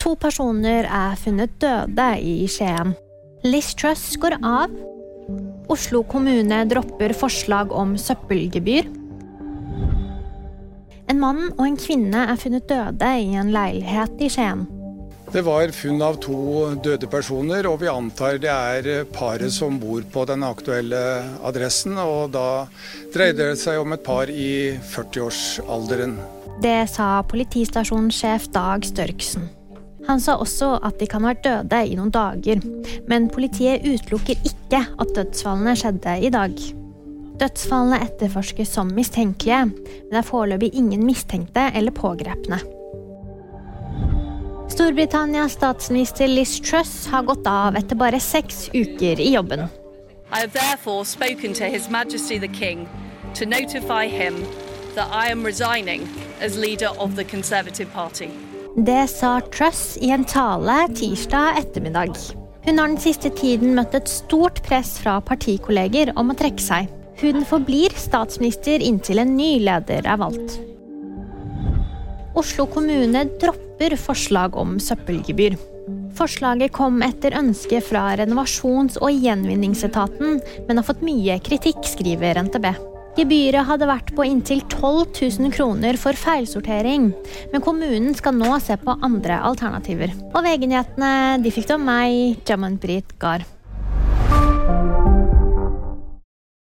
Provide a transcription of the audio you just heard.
To personer er funnet døde i Skien. Liz Truss går av. Oslo kommune dropper forslag om søppelgebyr. En mann og en kvinne er funnet døde i en leilighet i Skien. Det var funn av to døde personer, og vi antar det er paret som bor på den aktuelle adressen. Og da dreide det seg om et par i 40-årsalderen. Det sa politistasjonssjef Dag Størksen. Han sa også at de kan ha vært døde i noen dager, men politiet utelukker ikke at dødsfallene skjedde i dag. Dødsfallene etterforskes som mistenkelige, men det er foreløpig ingen mistenkte eller pågrepne. Storbritannias statsminister Liz Truss har gått av etter bare seks uker i jobben. I have therefore spoken to His Majesty the King to notify him that I am resigning as leader of the Conservative Party. Det sa Truss i en tale tirsdag ettermiddag. Hun har den siste tiden møtt et stort press fra partikolleger om å trekke seg. Hun forblir statsminister inntil en ny leder er valgt. Oslo kommune dropper forslag om søppelgebyr. Forslaget kom etter ønske fra renovasjons- og gjenvinningsetaten, men har fått mye kritikk, skriver NTB. Gebyret hadde vært på inntil 12 000 kroner for feilsortering, men kommunen skal nå se på andre alternativer. Og VG-nyhetene de fikk det av meg, Jaman Britt Gahr.